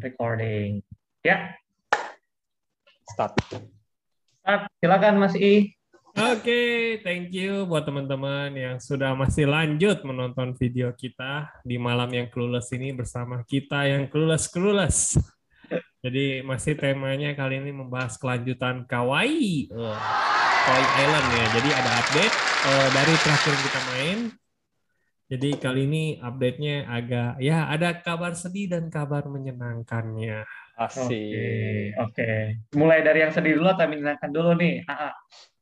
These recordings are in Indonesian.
recording. Ya, Start. Start. silakan Mas I. Oke, thank you buat teman-teman yang sudah masih lanjut menonton video kita di malam yang clueless ini bersama kita yang clueless clueless. Jadi masih temanya kali ini membahas kelanjutan Kawaii, uh, Kawaii Island ya. Jadi ada update uh, dari terakhir kita main. Jadi kali ini update-nya agak ya ada kabar sedih dan kabar menyenangkannya. Asik. Oke, oke. Mulai dari yang sedih dulu atau menyenangkan dulu nih? Ah, ah.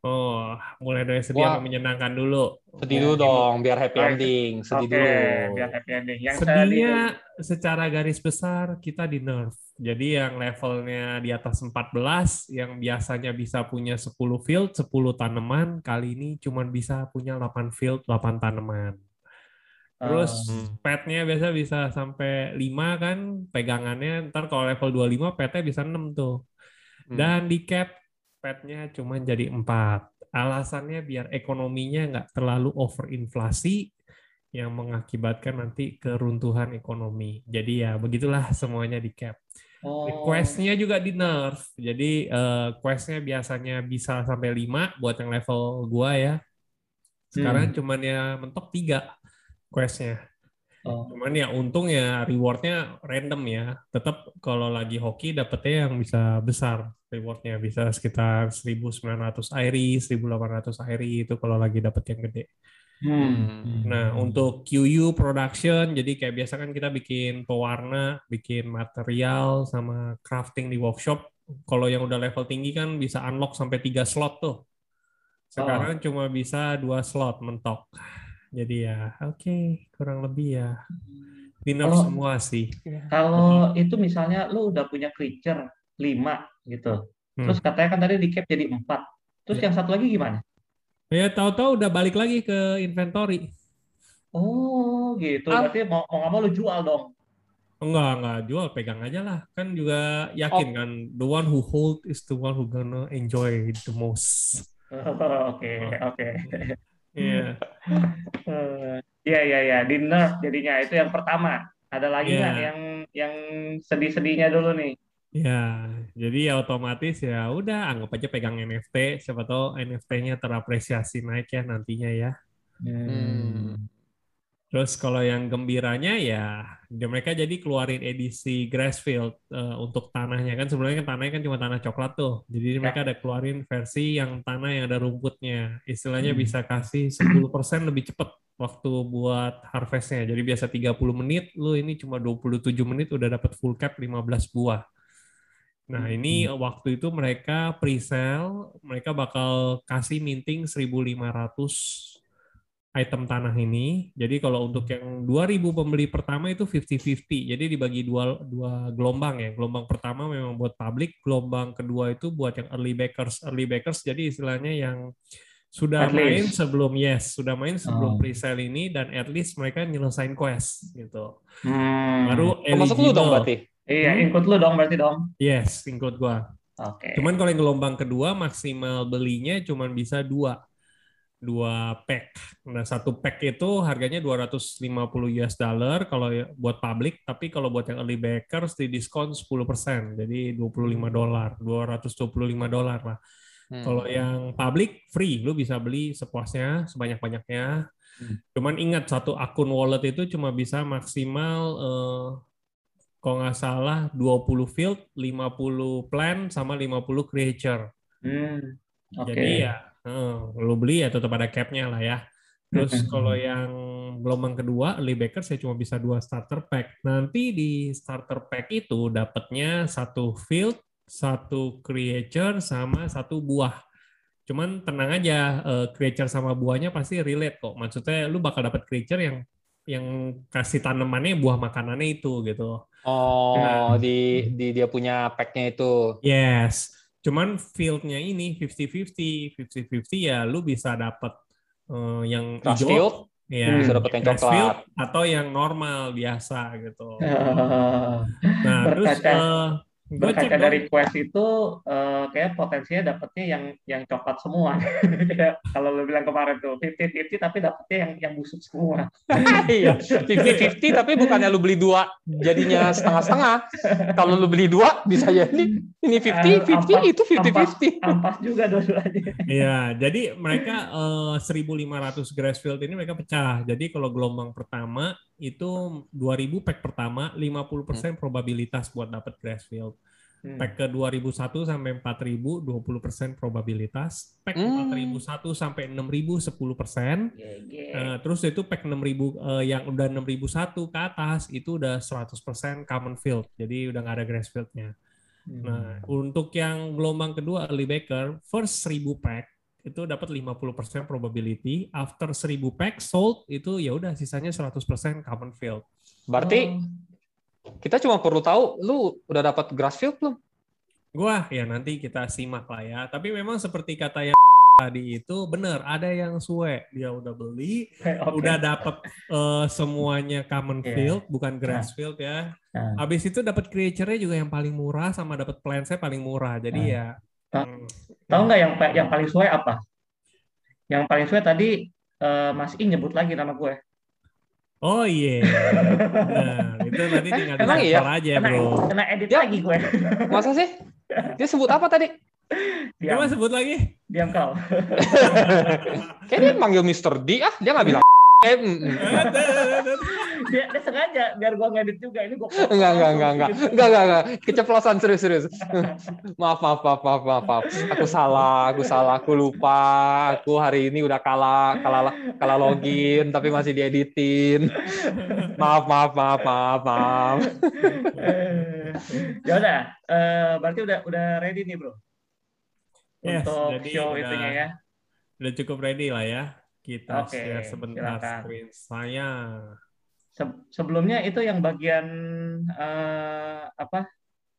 Oh, mulai dari sedih Wah. sampai menyenangkan dulu. Sedih dulu dong, biar happy ending. Sedih Oke, dulu. biar happy ending. Yang Sedihnya sedih- secara garis besar kita di nerf. Jadi yang levelnya di atas 14 yang biasanya bisa punya 10 field, 10 tanaman, kali ini cuma bisa punya 8 field, 8 tanaman. Terus Hmm. petnya biasa bisa sampai 5 kan pegangannya. Ntar kalau level 25 petnya bisa 6 tuh. Hmm. Dan di cap petnya cuma jadi 4. Alasannya biar ekonominya nggak terlalu overinflasi yang mengakibatkan nanti keruntuhan ekonomi. Jadi ya begitulah semuanya di cap. Oh. Questnya juga di nerf. Jadi eh, questnya biasanya bisa sampai 5 buat yang level gua ya. Sekarang Hmm. cuman ya mentok 3 questnya. Oh. Cuman ya untung ya rewardnya random ya. Tetap kalau lagi hoki dapetnya yang bisa besar rewardnya bisa sekitar 1900 airi, 1800 airi itu kalau lagi dapet yang gede. Hmm. Nah untuk QU production jadi kayak biasa kan kita bikin pewarna, bikin material sama crafting di workshop. Kalau yang udah level tinggi kan bisa unlock sampai 3 slot tuh. Sekarang cuma bisa dua slot mentok. Jadi ya oke kurang lebih ya dinner Oh. semua sih. Kalau itu misalnya lu udah punya creature 5 gitu. Hmm. Terus katanya kan tadi di cap jadi 4. Terus Ya. yang satu lagi gimana? Ya tahu-tahu udah balik lagi ke inventory. Oh, gitu. Ah. Berarti mau mau nggak mau lu jual dong. Enggak, enggak jual, pegang aja lah. Kan juga yakin kan, the one who hold is the one who gonna enjoy the most. Oke, oke. Iya. Eh, Iya, iya, iya. Di nerf jadinya itu yang pertama. Ada lagi Iya. nggak yang yang sedih-sedihnya dulu nih? Ya, jadi ya otomatis ya udah anggap aja pegang NFT, siapa tahu NFT-nya terapresiasi naik ya nantinya ya. Hmm. Terus kalau yang gembiranya ya dia- mereka jadi keluarin edisi Grassfield eh, untuk tanahnya kan sebenarnya kan tanahnya kan cuma tanah coklat tuh. Jadi mereka ada keluarin versi yang tanah yang ada rumputnya. Istilahnya Hmm. bisa kasih 10% lebih cepat waktu buat harvestnya. Jadi biasa 30 menit, lu ini cuma 27 menit udah dapat full cap 15 buah. Nah, ini waktu itu mereka pre-sale, mereka bakal kasih minting 1500 item tanah ini. Jadi kalau untuk yang 2000 pembeli pertama itu 50-50. Jadi dibagi dua dua gelombang ya. Gelombang pertama memang buat publik, gelombang kedua itu buat yang early backers. Early backers jadi istilahnya yang sudah At main least. sebelum yes, sudah main sebelum Oh. pre-sale ini dan at least mereka nyelesain quest gitu. Hmm. Baru Termasuk lu dong berarti. Iya, Hmm? include lu dong berarti dong. Yes, include gua. Oke. Cuman kalau yang gelombang kedua maksimal belinya cuma bisa dua dua pack. Nah satu pack itu harganya 250 US dollar kalau ya- buat publik, tapi kalau buat yang early backers di diskon 10%, jadi 25 dolar, 225 dolar lah. Hmm. Kalau yang publik free, lu bisa beli sepuasnya, sebanyak-banyaknya. Hmm. Cuman ingat satu akun wallet itu cuma bisa maksimal eh, kalau nggak salah 20 field, 50 plan sama 50 creature. Hmm. Oke. Jadi ya eh, lu beli ya tetap ada capnya lah ya. Terus kalau yang gelombang kedua, early backer saya cuma bisa dua starter pack. Nanti di starter pack itu dapatnya satu field, satu creature sama satu buah. Cuman tenang aja, eh, creature sama buahnya pasti relate kok. Maksudnya lu bakal dapat creature yang yang kasih tanamannya buah makanannya itu gitu. Oh, Nah. di di dia punya pack-nya itu. Yes, cuman field-nya ini 50-50, 50-50 ya lu bisa dapat eh, yang Grass hijau, field, ya, bisa dapat yang coklat. field, atau yang normal biasa gitu. Nah, terus Berkaca. Berkaca dari quest itu eh, kayak potensinya dapetnya yang yang coklat semua. Kayak kalau lu bilang kemarin tuh 50-50 tapi dapetnya yang yang busuk semua. Iya, 50-50 tapi bukannya lu beli dua jadinya setengah-setengah. Kalau lu beli dua bisa jadi ini 50-50 itu 50-50. Ampas juga dua-duanya. Iya, jadi mereka eh, 1.500 Grassfield ini mereka pecah. Jadi kalau gelombang pertama itu 2.000 pack pertama 50% probabilitas buat dapat Grassfield. Hmm. Pack ke 2001 sampai 4000 20% probabilitas. Pack Hmm. 4001 sampai 6000 10%. GG. Eh, terus itu pack 6000 eh, yang udah 6001 ke atas itu udah 100% common field. Jadi udah nggak ada Grassfieldnya. Hmm. Nah, untuk yang gelombang kedua early baker, first 1000 pack itu dapat 50% probability. After 1000 pack sold itu ya udah sisanya 100% common field. Berarti kita cuma perlu tahu lu udah dapat Grassfield belum? Gua ya nanti kita simak lah ya. Tapi memang seperti kata yang tadi itu benar ada yang suwe dia udah beli Oke. udah dapat eh, semuanya common Iya. field bukan grass field ya Nah. habis itu dapat creature-nya juga yang paling murah sama dapat plants-nya paling murah jadi Nah. ya hmm, Tahu nggak yang yang paling sesuai apa? Yang paling sesuai tadi eh, Mas I nyebut lagi nama gue. Oh iya, nah itu nanti tinggal Emang iya? disensor aja Kena, bro. kena edit Ya. lagi gue. Masa sih? Dia sebut apa tadi? Diam, Coba sebut lagi. diam kau. Kayaknya dia manggil Mr. D ah, dia nggak bilang. Eh, mm, mm. Dia, dia sengaja biar gue ngedit juga ini gue. Enggak, enggak, enggak, enggak, enggak, enggak, enggak, keceplosan serius, serius. Maaf, maaf, maaf, maaf, maaf, maaf. Aku salah, aku salah, aku lupa. Aku hari ini udah kalah, kalah, kalah login, tapi masih dieditin. Maaf, maaf, maaf, maaf, maaf. ya udah, eh, berarti udah udah ready nih bro Yes, untuk jadi show udah- itunya ya. Udah cukup ready lah ya. Kita Oke, share sebentar silakan. screen saya. Se- sebelumnya itu yang bagian eh, apa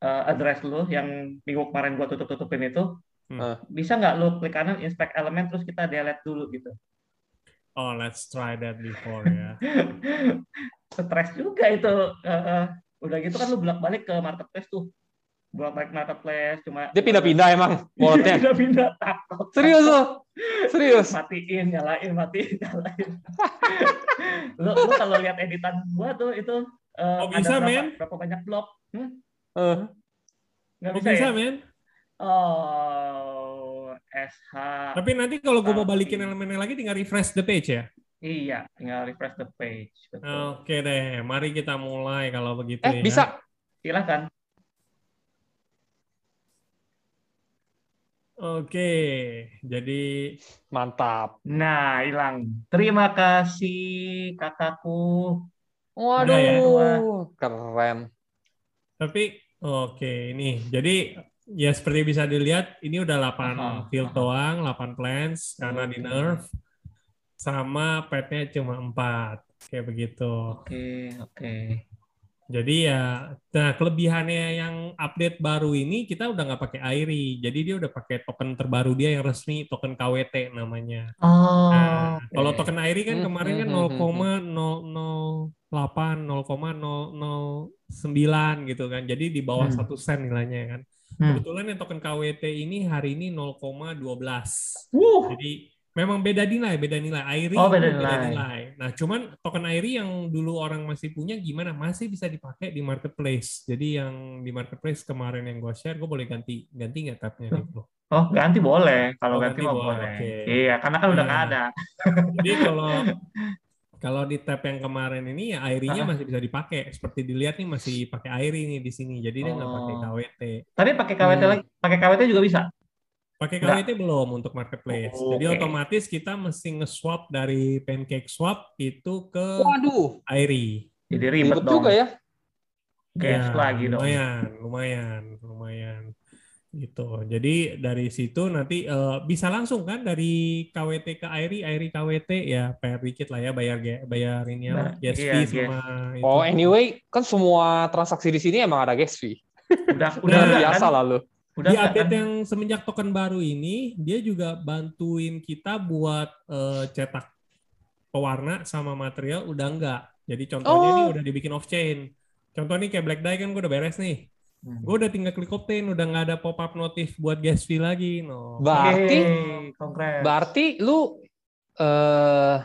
eh, address lu yang minggu kemarin gua tutup tutupin itu Hmm. Eh. bisa nggak lu klik kanan inspect element terus kita delete dulu gitu. Oh, let's try that before ya. Stres juga itu. eh, udah gitu kan lu bolak balik ke marketplace tuh. Bolak balik marketplace cuma Dia pindah-pindah emang walletnya. pindah-pindah takut. Serius loh, serius. matiin nyalain matiin nyalain lu, lu kalau lihat editan gua tuh itu eh, Oh, bisa, ada berapa, men? berapa banyak blok hmm? Eh, nggak Kok bisa, bisa, ya men? oh SH Tapi nanti kalau gue mau balikin elemennya lagi tinggal refresh the page ya. iya tinggal refresh the page betul Oke deh, mari kita mulai kalau begitu eh ya. bisa. silakan Oke, jadi Mantap. nah hilang terima kasih kakakku ya? Waduh, keren. tapi oke ini. Jadi ya seperti bisa dilihat ini udah 8 Aha, field doang, 8 plants karena di nerf sama petnya cuma 4 kayak begitu. oke oke Jadi ya, nah kelebihannya yang update baru ini kita udah nggak pakai Airi, jadi dia udah pakai token terbaru dia yang resmi, token KWT namanya. oh Nah, oke. kalau token Airi kan Hmm, kemarin kan hmm, hmm, 0,008, 0,009 gitu kan, jadi di bawah Hmm. satu sen nilainya kan. Hmm. Kebetulan yang token KWT ini hari ini 0,12. Wuh, Jadi memang beda nilai, beda nilai. Airi Oh, beda itu nilai. Nah, cuman token Airi yang dulu orang masih punya gimana? Masih bisa dipakai di marketplace. Jadi yang di marketplace kemarin yang gue share, gue boleh ganti ganti nggak tabnya nih, bro? Oh, ganti boleh. Kalau Oh, ganti, ganti mah boleh, boleh. oke. Iya, karena kan udah Nah. nggak ada. Jadi kalau kalau di tab yang kemarin ini ya Airi-nya Ah. masih bisa dipakai. Seperti dilihat nih masih pakai Airi nih di sini. Jadi dia nggak pakai Oh. KWT. Tapi pakai KWT Hmm. lagi, pakai KWT juga bisa. Pakai Nggak. KWT belum untuk marketplace. Oh, Jadi oke. otomatis kita mesti nge-swap dari Pancake Swap itu ke Waduh, Airi. Jadi ribet, ribet dong. juga ya. Gas Ya, lagi dong. lumayan, lumayan, lumayan. Gitu. Jadi dari situ nanti eh, bisa langsung kan dari KWT ke Airi, Airi KWT ya bayar dikit lah ya bayar bayar ini apa Nah, gas iya, fee gas. sama itu. Oh, anyway, kan semua transaksi di sini emang ada gas fee. Udah udah Nah, nggak Biasa kan? lalu. Udah di update kan? yang semenjak token baru ini, dia juga bantuin kita buat eh, cetak pewarna sama material udah enggak. Jadi contohnya Oh. ini udah dibikin off chain. Contoh nih kayak Black Dye kan gue udah beres nih. Hmm. Gue udah tinggal klik obtain, udah nggak ada pop up notif buat gas fee lagi. No. Berarti kongres. berarti lu eh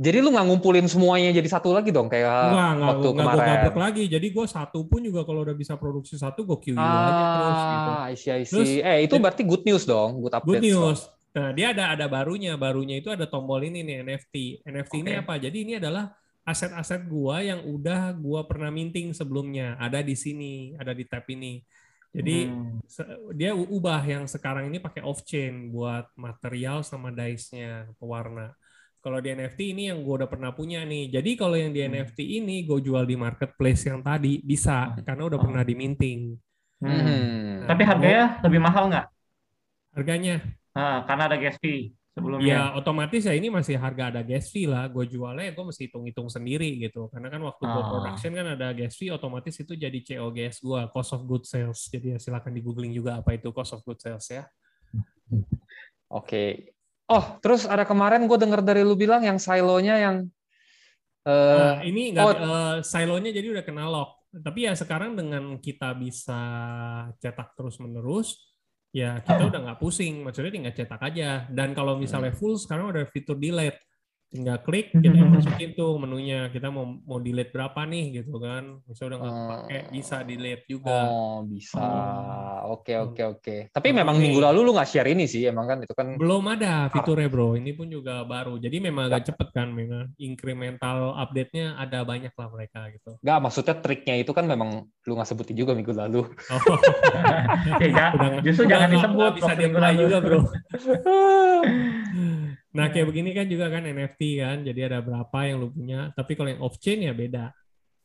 jadi lu nggak ngumpulin semuanya jadi satu lagi dong kayak Enggak, enggak, waktu enggak gue kemarin. gablek lagi. Jadi gue satu pun juga kalau udah bisa produksi satu, gue QU aja terus gitu. Ah, I see, I see. Terus, eh itu berarti good news dong, good update. Good news. Nah, dia ada ada barunya. Barunya itu ada tombol ini nih NFT. NFT ini Oke. apa? Jadi ini adalah aset-aset gua yang udah gua pernah minting sebelumnya. Ada di sini, ada di tab ini. Jadi Hmm. dia ubah yang sekarang ini pakai off chain buat material sama dice-nya pewarna. Kalau di NFT ini yang gue udah pernah punya nih. Jadi kalau yang di Hmm. NFT ini gue jual di marketplace yang tadi bisa karena udah Oh. pernah diminting. Hmm. Hmm. Tapi harganya lebih mahal nggak? Harganya Ah, karena ada gas fee sebelumnya. Ya otomatis ya ini masih harga ada gas fee lah. Gue jualnya gue mesti hitung-hitung sendiri gitu. Karena kan waktu gue Ah. production kan ada gas fee, otomatis itu jadi COGS gue, cost of good sales. Jadi ya silakan di googling juga apa itu cost of good sales ya. Oke. Oh, terus ada kemarin gue denger dari lu bilang yang silonya yang eh Nah, ini nggak oh. eh, silonya jadi udah kena lock. Tapi ya sekarang dengan kita bisa cetak terus menerus, ya kita udah nggak pusing. Maksudnya tinggal cetak aja. Dan kalau misalnya full sekarang udah fitur delete. Tinggal klik, kita yang masukin tuh menunya. Kita mau mau delete berapa nih gitu kan. Misalnya udah nggak pakai, bisa delete juga. oh bisa. Oh. Oke oke oke. Tapi Oke. memang minggu lalu lu nggak share ini sih, emang kan itu kan Belum ada fiturnya bro, ini pun juga baru. Jadi memang agak cepet kan, memang incremental update-nya ada banyak lah mereka gitu. nggak maksudnya triknya itu kan memang lu nggak sebutin juga minggu lalu. Oh, Ya, udah justru udah jangan disebut bisa minggu lalu. juga bro. Nah kayak begini kan juga kan NFT kan, jadi ada berapa yang lu punya. Tapi kalau yang off chain ya beda.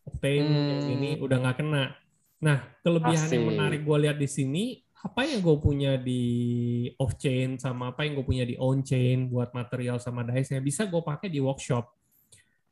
Octane yang Hmm. ini udah nggak kena. Nah kelebihan yang Asik. menarik gue lihat di sini, apa yang gue punya di off chain sama apa yang gue punya di on chain buat material sama dice nya bisa gue pakai di workshop.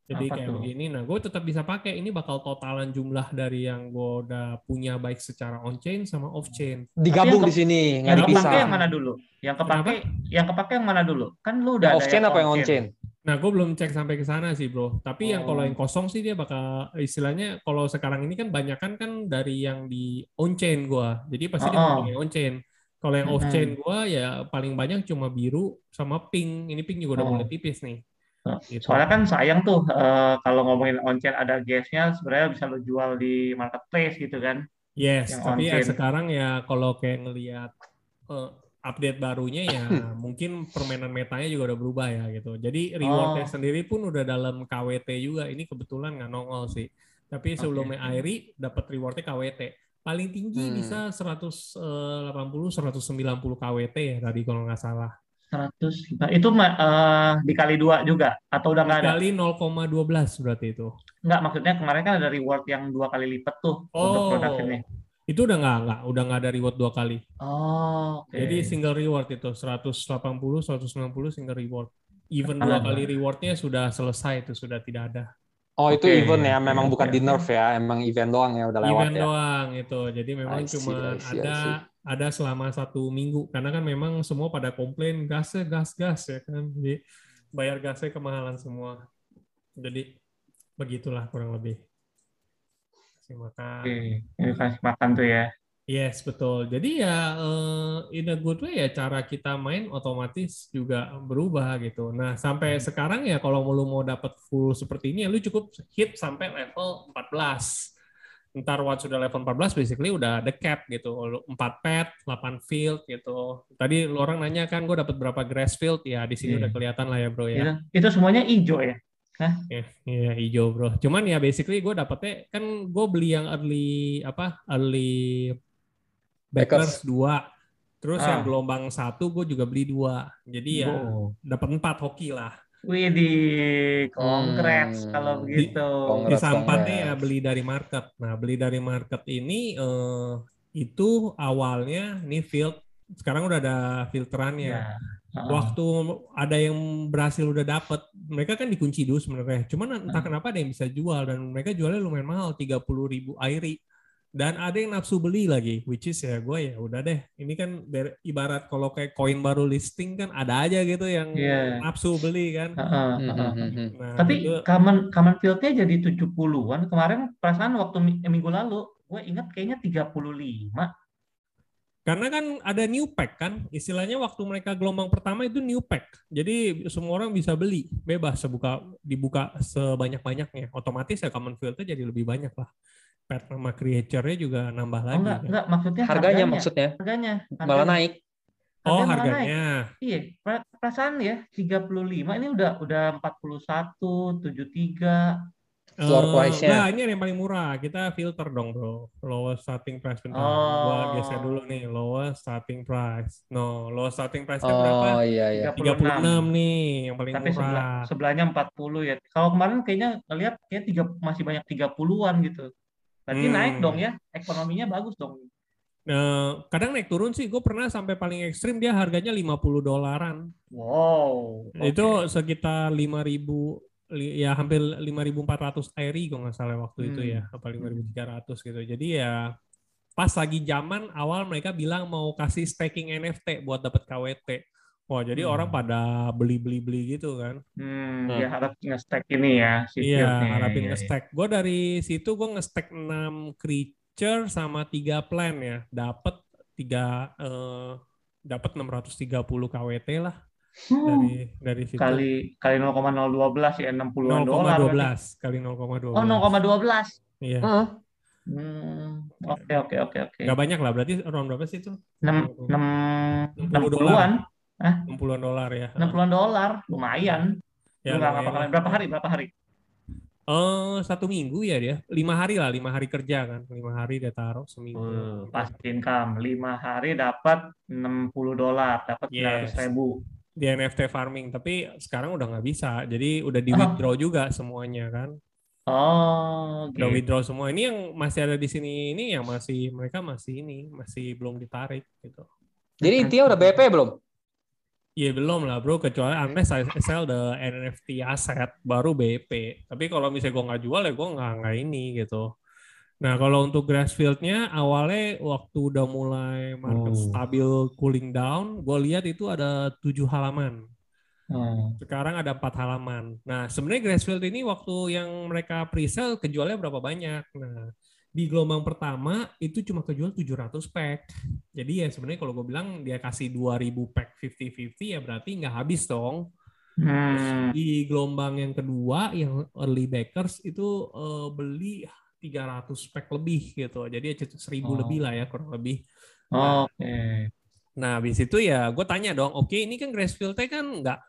Jadi Apa kayak tuh? begini, nah gue tetap bisa pakai. Ini bakal totalan jumlah dari yang gue udah punya baik secara on chain sama off chain. Digabung di sini, nggak Yang dipisah. kepake yang mana dulu? Yang kepake yang kepake yang mana dulu? Kan lu udah ada off chain apa yang on on-chain. chain? Nah, gue belum cek sampai ke sana sih, bro. Tapi yang kalau Oh. yang kosong sih dia bakal istilahnya kalau sekarang ini kan banyak kan kan dari yang di on chain gua. Jadi pasti dia Oh, oh. yang on chain. Kalau yang off chain gua ya paling banyak cuma biru sama pink. Ini pink juga udah Oh. mulai tipis nih. Oh, Gitu. Soalnya kan sayang tuh eh, kalau ngomongin on-chain ada gasnya sebenarnya bisa lo jual di marketplace gitu kan. Yes, yang tapi ya sekarang ya kalau kayak ngelihat eh, update barunya ya mungkin permainan metanya juga udah berubah ya gitu. Jadi rewardnya Oh. sendiri pun udah dalam KWT juga. Ini kebetulan nggak nongol sih. Tapi sebelumnya Airi dapat rewardnya KWT. Paling tinggi Hmm. bisa 180-190 KWT ya tadi kalau nggak salah. 100 itu eh, dikali dua juga atau udah nggak ada? Kali 0,12 berarti itu. Nggak maksudnya kemarin kan ada reward yang dua kali lipat tuh untuk Oh, produk ini. itu udah nggak nggak udah nggak ada reward dua kali. Oh, oke. Jadi single reward itu 180, 190 single reward. Even dua kali rewardnya sudah selesai itu sudah tidak ada. Oh itu Oke. event ya, memang bukan Oke. di nerf ya, emang event doang ya udah lewat Event ya. doang itu. Jadi memang cuma ada. Ada selama satu minggu karena kan memang semua pada komplain gasnya gas gas ya kan. Jadi bayar gasnya kemahalan semua. Jadi begitulah kurang lebih. Kasih makan. Oke, kasih makan tuh ya. Yes, betul. Jadi ya eh, in a good way ya cara kita main otomatis juga berubah gitu. Nah, sampai sekarang ya kalau lu mau dapat full seperti ini ya lu cukup hit sampai level 14. Ntar once sudah level 14 basically udah ada cap gitu. Lu 4 pet, 8 field gitu. Tadi lu orang nanya kan gue dapat berapa grass field ya di sini Iya. udah kelihatan lah ya, Bro ya. Itu, itu semuanya hijau ya. Iya, iya hijau bro. Cuman ya basically gue dapetnya kan gue beli yang early apa early backers dua, terus Ah. yang gelombang satu gue juga beli dua. Jadi ya Oh. dapat empat hoki lah. Widih, congrats Hmm. kalau begitu. Di sampatnya ya beli dari market. Nah beli dari market ini eh, itu awalnya nih field sekarang udah ada filterannya. Ya. Heeh. Waktu ada yang berhasil udah dapet, mereka kan dikunci dulu sebenarnya. Cuman entah Hmm. kenapa ada yang bisa jual dan mereka jualnya lumayan mahal, 30 ribu airi. Dan ada yang nafsu beli lagi which is ya gue ya udah deh ini kan ibarat kalau kayak koin baru listing kan ada aja gitu yang Iya. nafsu beli kan Heeh, heeh. hmm, hmm. nah, Tapi itu- common common field-nya jadi 70-an. Kemarin perasaan waktu mi- minggu lalu, gue ingat kayaknya 35. Karena kan ada new pack kan, istilahnya waktu mereka gelombang pertama itu new pack. Jadi semua orang bisa beli, bebas sebuka dibuka sebanyak-banyaknya. Otomatis ya common field-nya jadi lebih banyak lah. Pet nama creature-nya juga nambah Oh lagi. enggak, kan. enggak maksudnya Harganya maksudnya Harganya. malah harganya. naik. Oh, Harganya malah naik. harganya. Iya, per- perasaan ya 35 ini udah udah 41, 73. Floor Eh, price-nya. Nah, ini yang paling murah. Kita filter dong, bro. Lowest starting price bentar. Oh. Gua geser dulu nih, lowest starting price. No, lowest starting price-nya berapa? Oh iya iya. 36 nih, yang paling Tapi sebelah, murah. sebelahnya 40 ya. Kalau kemarin kayaknya ngelihat kayak tiga, masih banyak 30-an gitu. Berarti Hmm. naik dong ya. Ekonominya bagus dong. Nah, kadang naik turun sih, gue pernah sampai paling ekstrim dia harganya 50 dolaran. Wow. oke. Itu sekitar 5000 li- ya hampir 5400 ARI kalau nggak salah waktu itu Hmm. ya, apa 5300 gitu. Jadi ya pas lagi zaman awal mereka bilang mau kasih staking NFT buat dapat KWT. Wah, jadi Hmm. orang pada beli-beli-beli gitu kan. Hmm, Hmm. dia harap nge-stack ini ya si Iya, harapin Iya, iya. nge-stack. Gue dari situ gue nge-stack 6 creature sama 3 plan ya. Dapat 3 eh dapat 630 KWT lah Hmm, dari dari situ. kali kali 0,012 ya 60-an dolar. 0,12 kali 0,12. Oh, 0,12. Iya. Heeh. Hmm, oke oke oke oke. Nggak banyak lah, berarti round berapa sih itu? 6 6 60 60-an, 60-an dolar ya. 60-an dolar, lumayan. Ya, Lu nggak lumayan ngapa lah. Berapa hari? Berapa hari? Eh, satu minggu ya dia. Lima hari lah, lima hari kerja kan. Lima hari dia taruh seminggu. Hmm, pasti income. 5 hari dapat 60 dolar, dapat Yes. 900 ribu. Di NFT farming, tapi sekarang udah nggak bisa. Jadi udah di Ah. withdraw juga semuanya kan. Oh, Udah gitu. withdraw semua. Ini yang masih ada di sini ini yang masih mereka masih ini masih belum ditarik gitu. Jadi intinya udah BP belum? Iya belum lah bro, kecuali unless I sell the NFT aset baru BP. Tapi kalau misalnya gue nggak jual ya gue nggak nggak ini gitu. Nah kalau untuk Grassfield-nya awalnya waktu udah mulai market Oh. stabil cooling down, gue lihat itu ada tujuh halaman. Hmm. Sekarang ada empat halaman. Nah sebenarnya Grassfield ini waktu yang mereka pre-sale kejualnya berapa banyak? Nah di gelombang pertama itu cuma kejual 700 pack. Jadi ya sebenarnya kalau gue bilang dia kasih 2000 pack 50-50 ya berarti nggak habis dong. Hmm. Di gelombang yang kedua yang early backers itu eh, beli 300 pack lebih gitu. Jadi ya 1000 Oh. lebih lah ya kurang lebih. Oke. Nah, habis itu ya gue tanya dong, oke ini kan Grassfield-nya kan nggak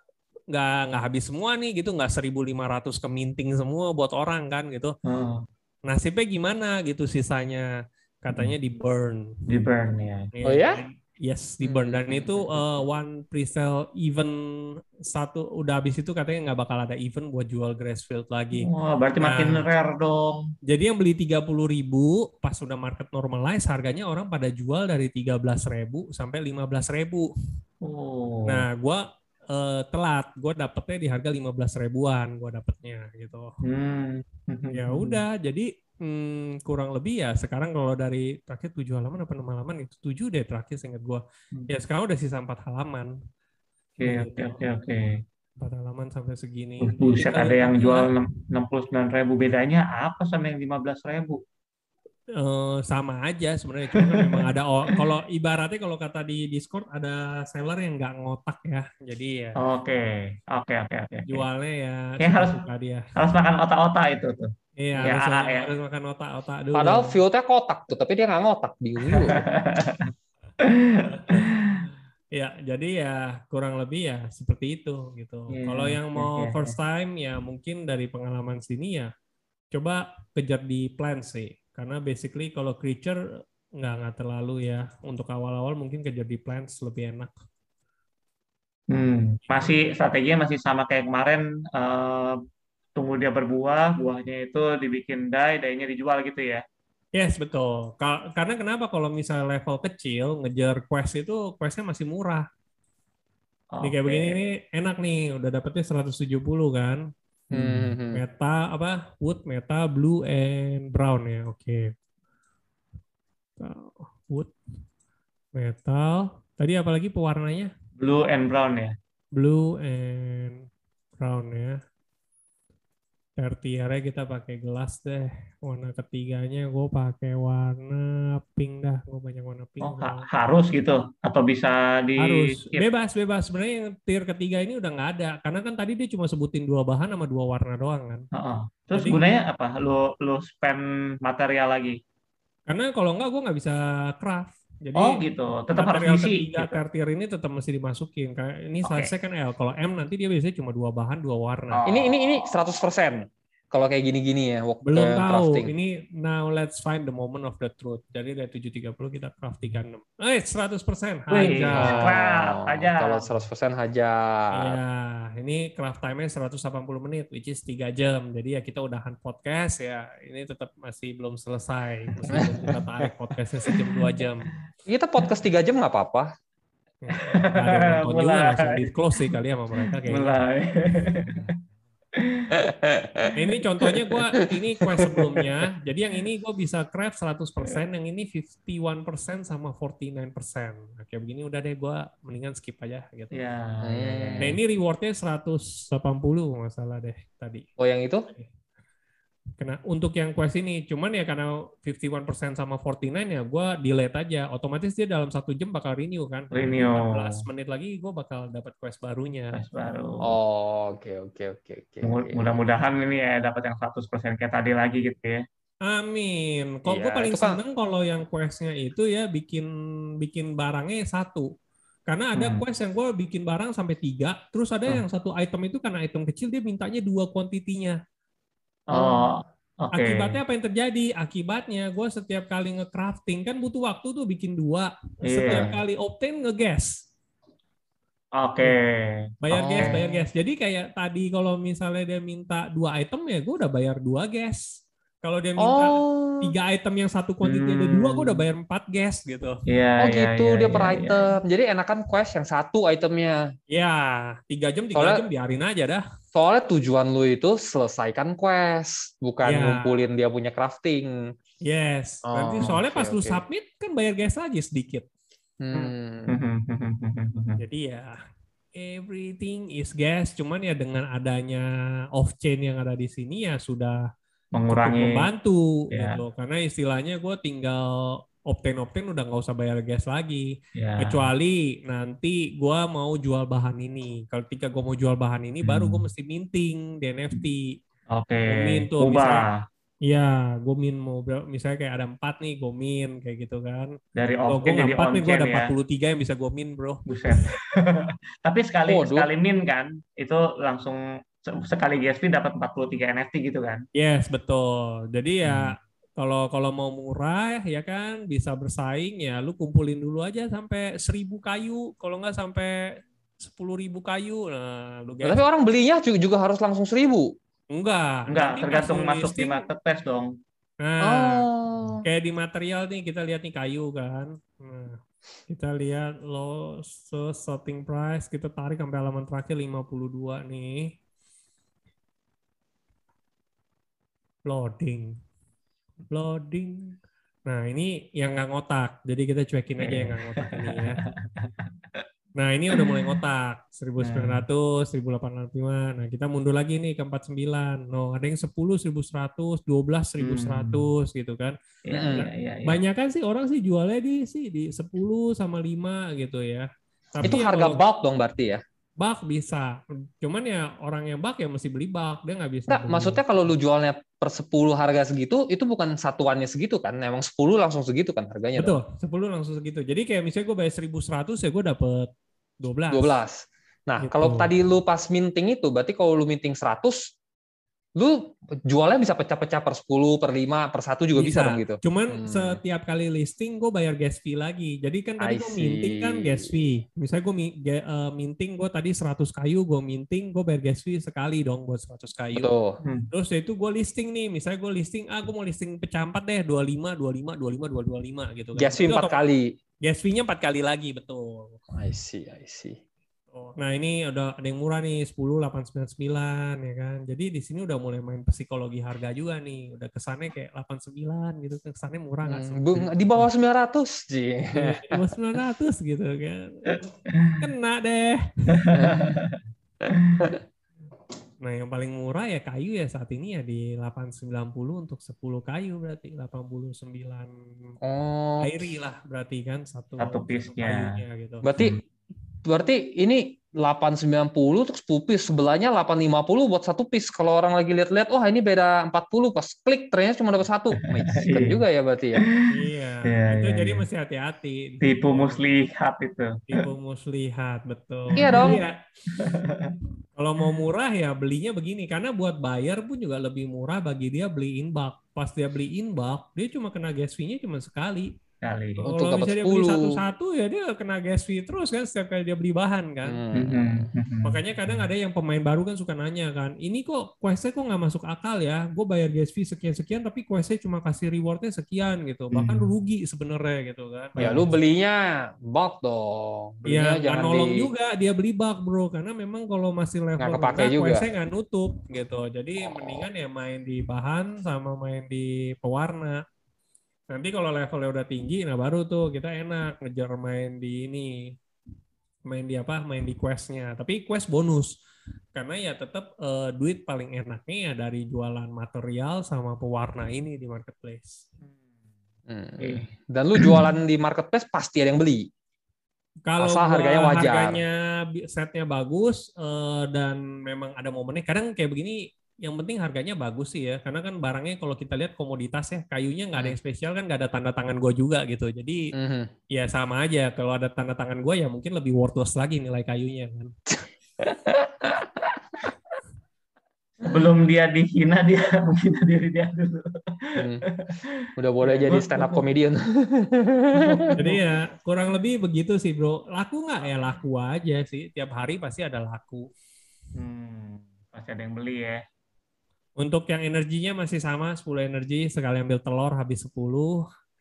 nggak nggak habis semua nih gitu, nggak 1.500 ke minting semua buat orang kan gitu. Hmm. Nasibnya gimana gitu sisanya? Katanya di burn. Di burn ya. Oh ya? Yes, di burn dan Hmm. itu uh, one pre-sale event satu udah habis itu katanya nggak bakal ada event buat jual Grassfield lagi. Wah, berarti makin Nah. rare dong. Jadi yang beli 30.000 ribu pas udah market normalize harganya orang pada jual dari 13.000 sampai 15.000. Oh. Nah, gua eh, telat, gue dapetnya di harga 15 ribuan, gue dapetnya gitu. Hmm. Ya udah, jadi hmm, kurang lebih ya sekarang kalau dari terakhir 7 halaman apa 6 halaman itu 7 deh terakhir seingat gue. Hmm. Ya sekarang udah sisa 4 halaman. Oke, oke, oke, oke. 4 halaman sampai segini. Uh, Buset, ada yang kalau jual gua, 69 ribu. Bedanya apa sama yang 15 ribu? Eh, sama aja sebenarnya. Cuma kan memang ada o- kalau ibaratnya kalau kata di Discord ada seller yang nggak ngotak ya. Jadi ya Oke, oke, oke, oke. jualnya ya Kayak harus- suka dia. Harus makan otak-otak itu tuh. Iya, Ya, harus, ya. harus makan otak-otak dulu. Padahal field-nya kotak tuh, tapi dia nggak ngotak, bingung juga. Ya, jadi ya kurang lebih ya seperti itu gitu. Iya, Kalau yang iya, mau iya, first time ya mungkin dari pengalaman sini ya coba kejar di plan sih. Karena basically kalau creature nggak nggak terlalu ya untuk awal-awal mungkin kejar di plants lebih enak. Hmm, masih strateginya masih sama kayak kemarin eh, tunggu dia berbuah, buahnya itu dibikin dye, dye-nya dijual gitu ya. Yes betul. Ka- Karena kenapa kalau misalnya level kecil ngejar quest itu questnya masih murah. Nih kayak begini nih enak nih udah dapetnya 170 kan. Hmm. Meta apa? Wood, meta, blue, and brown ya. Oke. metal, wood, metal. Tadi apalagi pewarnanya? Blue and brown ya. Blue and brown ya. Tertiernya kita pakai gelas deh. Warna ketiganya gue pakai warna pink dah. Gue banyak warna pink. Oh, ha- harus gitu atau bisa di harus bebas bebas sebenarnya tier ketiga ini udah nggak ada karena kan tadi dia cuma sebutin dua bahan sama dua warna doang kan Heeh. Terus Jadi- gunanya apa? Lu lu spend material lagi. karena kalau nggak gue nggak bisa craft jadi oh gitu. Tetap harus diisi. ketiga gitu. tertier ini tetap mesti dimasukin kayak ini Oke. size kan L kalau M nanti dia biasanya cuma dua bahan dua warna Oh. Ini ini ini 100% kalau kayak gini-gini ya waktu belum eh, tahu crafting. ini now let's find the moment of the truth jadi dari 730 kita craft 36 eh 100% Wih, aja craft aja. Oh, Kalau 100% hajar. Iya, ini craft time-nya 180 menit, which is 3 jam. Jadi ya kita udahan podcast ya, ini tetap masih belum selesai. Meskipun kita tarik podcastnya sejam 2 jam. Kita podcast 3 jam nggak apa-apa. Nggak ada yang nonton juga, langsung di close sih kali ya sama mereka kayaknya. Mulai. Nah, ini contohnya gua ini quest sebelumnya. Jadi yang ini gue bisa craft 100%, yang ini 51% sama 49%. Nah, kayak begini udah deh gua mendingan skip aja gitu. Ya, ya, ya, Nah ini rewardnya 180 nggak salah deh tadi. Oh yang itu? Kena untuk yang quest ini, cuman ya karena 51% sama 49 ya gue delete aja. Otomatis dia dalam satu jam bakal renew kan. Renew. 15 menit lagi gue bakal dapat quest barunya. Quest baru. Oh, oke oke oke oke. Mu- oke. Mudah-mudahan ini ya dapat yang 100% kayak tadi lagi gitu ya. Amin. Kalau gue Iya, paling itu kan- seneng kalau yang questnya itu ya bikin bikin barangnya satu. Karena ada Hmm. quest yang gue bikin barang sampai tiga, terus ada Hmm. yang satu item itu karena item kecil dia mintanya dua kuantitinya. Oh, oke. Akibatnya apa yang terjadi? Akibatnya gue setiap kali nge-crafting kan butuh waktu tuh bikin dua. Setiap Iya. kali obtain nge-gas. Oke. Bayar Oh. gas, bayar gas. Jadi kayak tadi kalau misalnya dia minta dua item ya gue udah bayar dua gas. Kalau dia minta Oh. tiga item yang satu kuantiti ada dua, gue udah Hmm. bayar empat gas gitu. Iya, Oh iya, gitu iya, dia iya, per iya. item. Jadi enakan quest yang satu itemnya. Ya, tiga jam, tiga Soalnya- jam biarin aja dah. Soalnya tujuan lu itu selesaikan quest, bukan Ya. ngumpulin dia punya crafting. Yes. Nanti Oh, soalnya oke, pas lu oke. submit kan bayar gas lagi sedikit. Hmm. Jadi ya everything is gas. Cuman ya dengan adanya off chain yang ada di sini ya sudah Mengurangi. membantu Ya. gitu. Karena istilahnya gue tinggal obtain obtain udah nggak usah bayar gas lagi. Ya. Kecuali nanti gua mau jual bahan ini. Kalau ketika gua mau jual bahan ini, baru gue Hmm. mesti minting di NFT. Oke. Min tuh, Ubah Iya, gue min mau misalnya kayak ada empat nih, gue min kayak gitu kan. dari off gue jadi empat nih, gue ada ya. 43 yang bisa gue min bro. Buset. Tapi sekali Waduh. sekali min kan, itu langsung sekali GSP dapat 43 NFT gitu kan. Yes betul. Jadi Hmm. ya kalau kalau mau murah ya kan bisa bersaing ya, lu kumpulin dulu aja sampai 1000 kayu. Kalau nggak sampai 10.000 kayu, nah lu Tapi guys. orang belinya juga, juga harus langsung seribu. Enggak. Enggak, nanti tergantung masuk di listing, marketplace dong. Nah, Oh. kayak di material nih kita lihat nih kayu kan. Nah, kita lihat loss starting price kita tarik sampai halaman terakhir 52 nih. Loading. Loading. Nah, ini yang nggak ngotak. Jadi kita cuekin aja yang nggak ngotak ini ya. Nah, ini udah mulai ngotak. 1900, 1805. Nah, kita mundur lagi nih ke 49. No, ada yang 10, 1100, 12, 1100 gitu kan. Iya, Mm-mm. iya, iya. iya. Banyak kan sih orang sih jualnya di sih di 10 sama 5 gitu ya. Tapi Itu ya harga kalau bulk dong berarti ya? Bulk bisa. Cuman ya orang yang bulk ya mesti beli bulk, dia nggak bisa. Beli. maksudnya kalau lu jualnya per 10 harga segitu, itu bukan satuannya segitu kan? Emang 10 langsung segitu kan harganya? dong? betul, 10 langsung segitu. Jadi kayak misalnya gue bayar 1100 ya gue dapet 12. 12. Nah, Gitu. kalau tadi lu pas minting itu, berarti kalau lu minting 100, lu jualnya bisa pecah-pecah per 10, per 5, per 1 juga bisa, dong gitu. Cuman Hmm. setiap kali listing gue bayar gas fee lagi. Jadi kan tadi gue minting kan gas fee. Misalnya gue minting gue tadi 100 kayu, gue minting gue bayar gas fee sekali dong buat 100 kayu. Betul. Terus ya itu gue listing nih, misalnya gue listing, ah gue mau listing pecah 4 deh, 25, 25, 25, 225 gitu kan. Gas fee Itu 4 otom- kali. Gas fee-nya 4 kali lagi, betul. I see, I see. Nah ini udah ada yang murah nih 10 899 ya kan. Jadi di sini udah mulai main psikologi harga juga nih. Udah kesannya kayak 89 gitu. Kesannya murah nggak sih? Hmm, bu- di bawah 900, Ji. Iya, Di bawah 900 gitu kan. Kena deh. Nah yang paling murah ya kayu ya saat ini ya di 890 untuk 10 kayu berarti 89 Oh, airi lah berarti kan satu Satu piece-nya. kayunya gitu. berarti berarti ini 890 terus 10 piece sebelahnya 850 buat satu piece. Kalau orang lagi lihat-lihat, wah ini beda 40 pas klik ternyata cuma dapat satu. Iya. juga ya berarti ya. Iya, Iya, itu iya, jadi iya. mesti hati-hati. Tipu muslihat itu. Tipu muslihat, betul. Iya dong. Jadi ya, kalau mau murah ya belinya begini, karena buat bayar pun juga lebih murah bagi dia beli in bulk. Pas dia beli in bulk, dia cuma kena gas fee-nya cuma sekali. Kali. Untuk Kalau dapat misalnya dia beli 10. satu-satu ya dia kena gas fee terus kan setiap kali dia beli bahan kan. Hmm. Mhm, mhm. Makanya kadang ada yang pemain baru kan suka nanya kan, ini kok questnya kok nggak masuk akal ya? Gue bayar gas fee sekian-sekian tapi questnya cuma kasih rewardnya sekian gitu. Bahkan Hmm. rugi sebenarnya gitu kan. Ya lu belinya bulk dong. Belinya Iya, jangan nolong di juga dia beli bug bro, karena memang kalau masih level Nggak kepake rendah, juga. questnya nggak nutup gitu. Jadi mendingan ya main di bahan sama main di pewarna. Nanti kalau levelnya udah tinggi, nah baru tuh kita enak ngejar main di ini, main di apa? Main di questnya. Tapi quest bonus, karena ya tetap eh, duit paling enaknya ya dari jualan material sama pewarna ini di marketplace. Hmm. Oke. Dan lu jualan di marketplace pasti ada yang beli. Kalau Asal harganya wajar. harganya setnya bagus eh, dan memang ada momennya. Kadang kayak begini, yang penting harganya bagus sih ya. Karena kan barangnya kalau kita lihat komoditas ya, kayunya nggak ada yang spesial kan, nggak ada tanda tangan gue juga gitu. Jadi Mhm. ya sama aja. Kalau ada tanda tangan gue ya mungkin lebih worthless lagi nilai kayunya kan. Belum dia dihina dia menghina diri dia dulu. Hmm. Udah boleh jadi stand up comedian. Jadi ya kurang lebih begitu sih bro. Laku nggak ya laku aja sih. Tiap hari pasti ada laku. Hmm, pasti ada yang beli ya. Untuk yang energinya masih sama 10 energi sekali ambil telur habis 10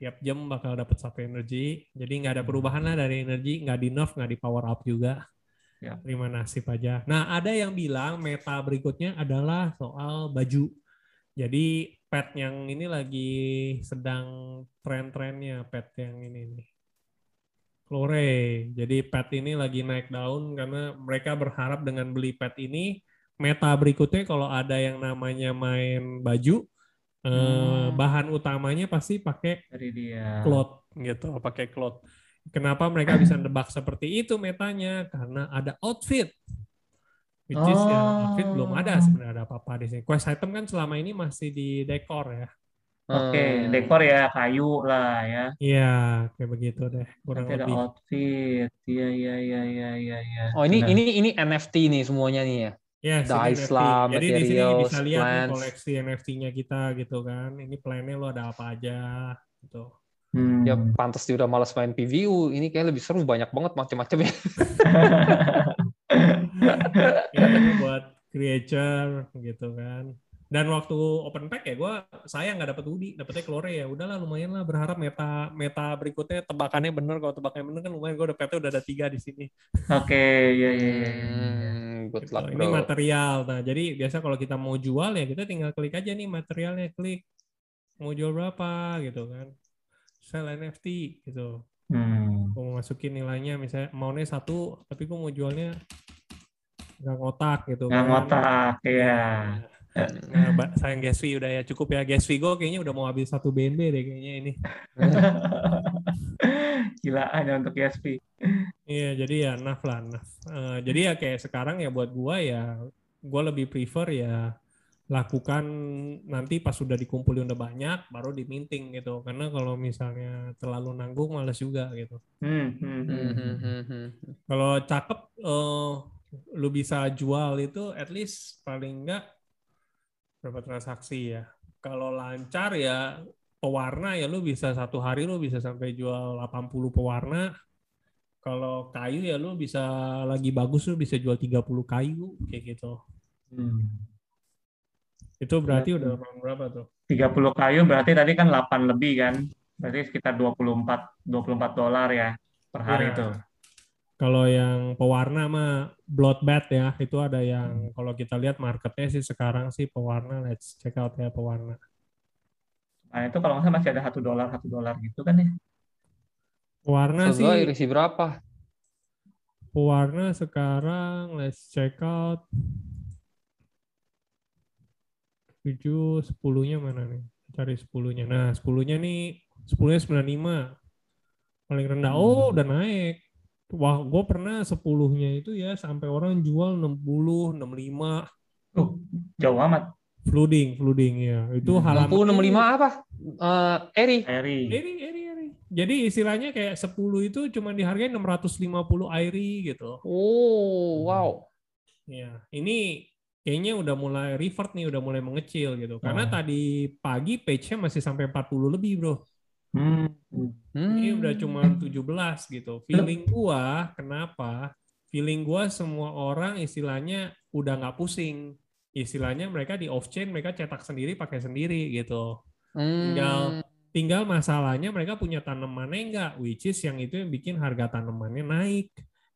tiap jam bakal dapat satu energi. Jadi nggak ada perubahan lah dari energi, nggak di nerf, nggak di power up juga. Ya. Terima nasib aja. Nah ada yang bilang meta berikutnya adalah soal baju. Jadi pet yang ini lagi sedang tren-trennya pet yang ini nih. Klore. Jadi pet ini lagi naik daun karena mereka berharap dengan beli pet ini meta berikutnya kalau ada yang namanya main baju eh, Hmm. bahan utamanya pasti pakai Dari dia. cloth gitu, pakai cloth. Kenapa mereka bisa nebak seperti itu metanya? Karena ada outfit. Which is ya, outfit belum ada sebenarnya ada apa-apa di sini. Quest item kan selama ini masih di dekor ya. Oke, Hmm. dekor ya kayu lah ya. Iya, kayak begitu deh, kurang Nanti ada lebih. outfit. Iya iya iya iya iya iya. Oh ini Benar. ini ini NFT nih semuanya nih ya. Ya, lah, Jadi di sini bisa lihat nih plants. koleksi NFT-nya kita gitu kan. Ini plannya lo ada apa aja gitu. Hmm. Ya pantas dia udah malas main PVU. Ini kayak lebih seru banyak banget macam-macam ya. Ya, ini buat creature gitu kan. Dan waktu open pack ya gue sayang nggak dapet Udi, dapetnya Klore ya. Udahlah lumayan lah berharap meta meta berikutnya tebakannya bener. Kalau tebakannya bener kan lumayan gue dapetnya udah ada tiga di sini. Oke, iya iya iya. iya. Hmm, good Gitu. luck Ini bro. material. Nah jadi biasa kalau kita mau jual ya kita tinggal klik aja nih materialnya klik mau jual berapa gitu kan. Sell NFT gitu. Hmm. Gue mau masukin nilainya misalnya maunya satu tapi gue mau jualnya nggak ngotak gitu Nggak kan. ngotak, ya. Nah, Mbak, sayang gas fee udah ya cukup ya gas fee gue kayaknya udah mau habis satu BNB deh kayaknya ini. Gila hanya untuk ESP. Iya jadi ya naf lah naf. Eh, jadi ya kayak sekarang ya buat gua ya gua lebih prefer ya lakukan nanti pas sudah dikumpulin udah banyak baru diminting gitu karena kalau misalnya terlalu nanggung males juga gitu. Hmm, hmm, hmm. Hmm, hmm, hmm, hmm. Kalau cakep eh, lu bisa jual itu at least paling enggak berapa transaksi ya. Kalau lancar ya pewarna ya lu bisa satu hari lu bisa sampai jual 80 pewarna. Kalau kayu ya lu bisa lagi bagus lu bisa jual 30 kayu kayak gitu. Hmm. Itu berarti Ya. udah berapa tuh? 30 kayu berarti tadi kan 8 lebih kan? Berarti sekitar 24 24 dolar ya per hari Ya. itu. Kalau yang pewarna mah Bloodbath ya, itu ada yang kalau kita lihat marketnya sih sekarang sih pewarna, let's check out ya pewarna. Nah, itu kalau nggak masih ada satu dolar satu dolar gitu kan ya? Pewarna sih, Sebelah irisi berapa? pewarna sekarang let's check out. 7, 10-nya mana nih? Cari 10-nya. Nah, 10-nya nih, 10-nya 95. Paling rendah. Oh, udah naik. Wah, gue pernah 10-nya itu ya sampai orang jual 60, 65. Tuh, jauh amat. Flooding, flooding ya. Itu Hmm. halaman 60 65 apa? Eh, Eri. Eri. Eri, eri, eri. Jadi istilahnya kayak 10 itu cuma dihargai 650 airi gitu. Oh, wow. Ya, ini kayaknya udah mulai revert nih, udah mulai mengecil gitu. Karena Oh. tadi pagi page-nya masih sampai 40 lebih, Bro. Hmm. Ini Hmm. udah cuma 17 gitu. Feeling gua kenapa? Feeling gua semua orang istilahnya udah nggak pusing. Istilahnya mereka di off chain mereka cetak sendiri pakai sendiri gitu. Hmm. Tinggal tinggal masalahnya mereka punya tanamannya enggak, which is yang itu yang bikin harga tanamannya naik.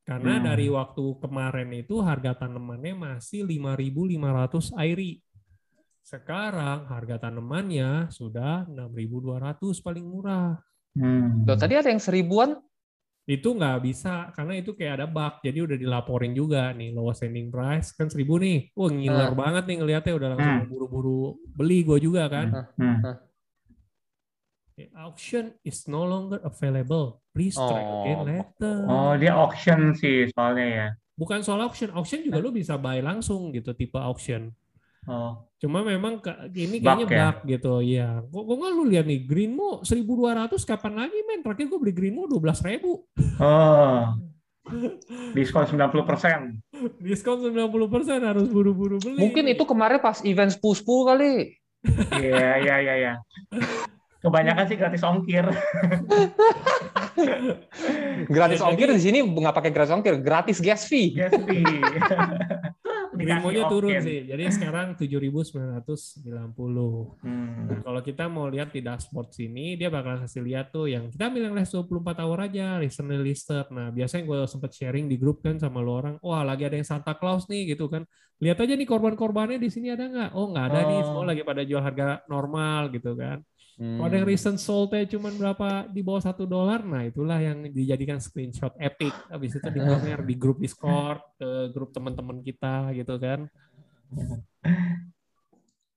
Karena Hmm. dari waktu kemarin itu harga tanamannya masih 5.500 airi. Sekarang harga tanamannya sudah 6.200 paling murah. Hmm. Loh, tadi ada yang seribuan. Itu nggak bisa karena itu kayak ada bug. Jadi udah dilaporin juga nih lowest standing price kan 1000 nih. Wah ngiler Hmm. banget nih ngelihatnya udah langsung Hmm. buru-buru beli gue juga kan. Hmm. The auction is no longer available. Please try Oh. again later. Oh, dia auction sih soalnya ya. Bukan soal auction, auction juga lu bisa buy langsung gitu tipe auction. Oh. Cuma memang ke- ini Bug kayaknya ya? bug gitu ya. Kok kok nggak lu lihat nih Greenmo 1200 kapan lagi men? Terakhir gue beli Greenmo 12.000. Oh. Diskon 90%. Diskon 90% harus buru-buru beli. Mungkin itu kemarin pas event spuspu kali. Iya, iya, iya, iya. Kebanyakan sih gratis ongkir. Gratis Ya, ongkir jadi- di sini nggak pakai gratis ongkir, gratis gas fee. Gas fee. Dikasih turun sih. Jadi sekarang 7.990. Hmm. Nah, kalau kita mau lihat di dashboard sini, dia bakal kasih lihat tuh yang kita ambil yang last 24 hour aja, recently listed. Nah, biasanya gue sempet sharing di grup kan sama lo orang, wah lagi ada yang Santa Claus nih gitu kan. Lihat aja nih korban-korbannya di sini ada nggak? Oh nggak ada nih, Oh. semua lagi pada jual harga normal gitu kan. Hmm. Kalau ada yang recent sold-nya cuma berapa di bawah satu dolar, nah itulah yang dijadikan screenshot epic. Habis itu dipamer di grup Discord, ke grup teman-teman kita gitu kan.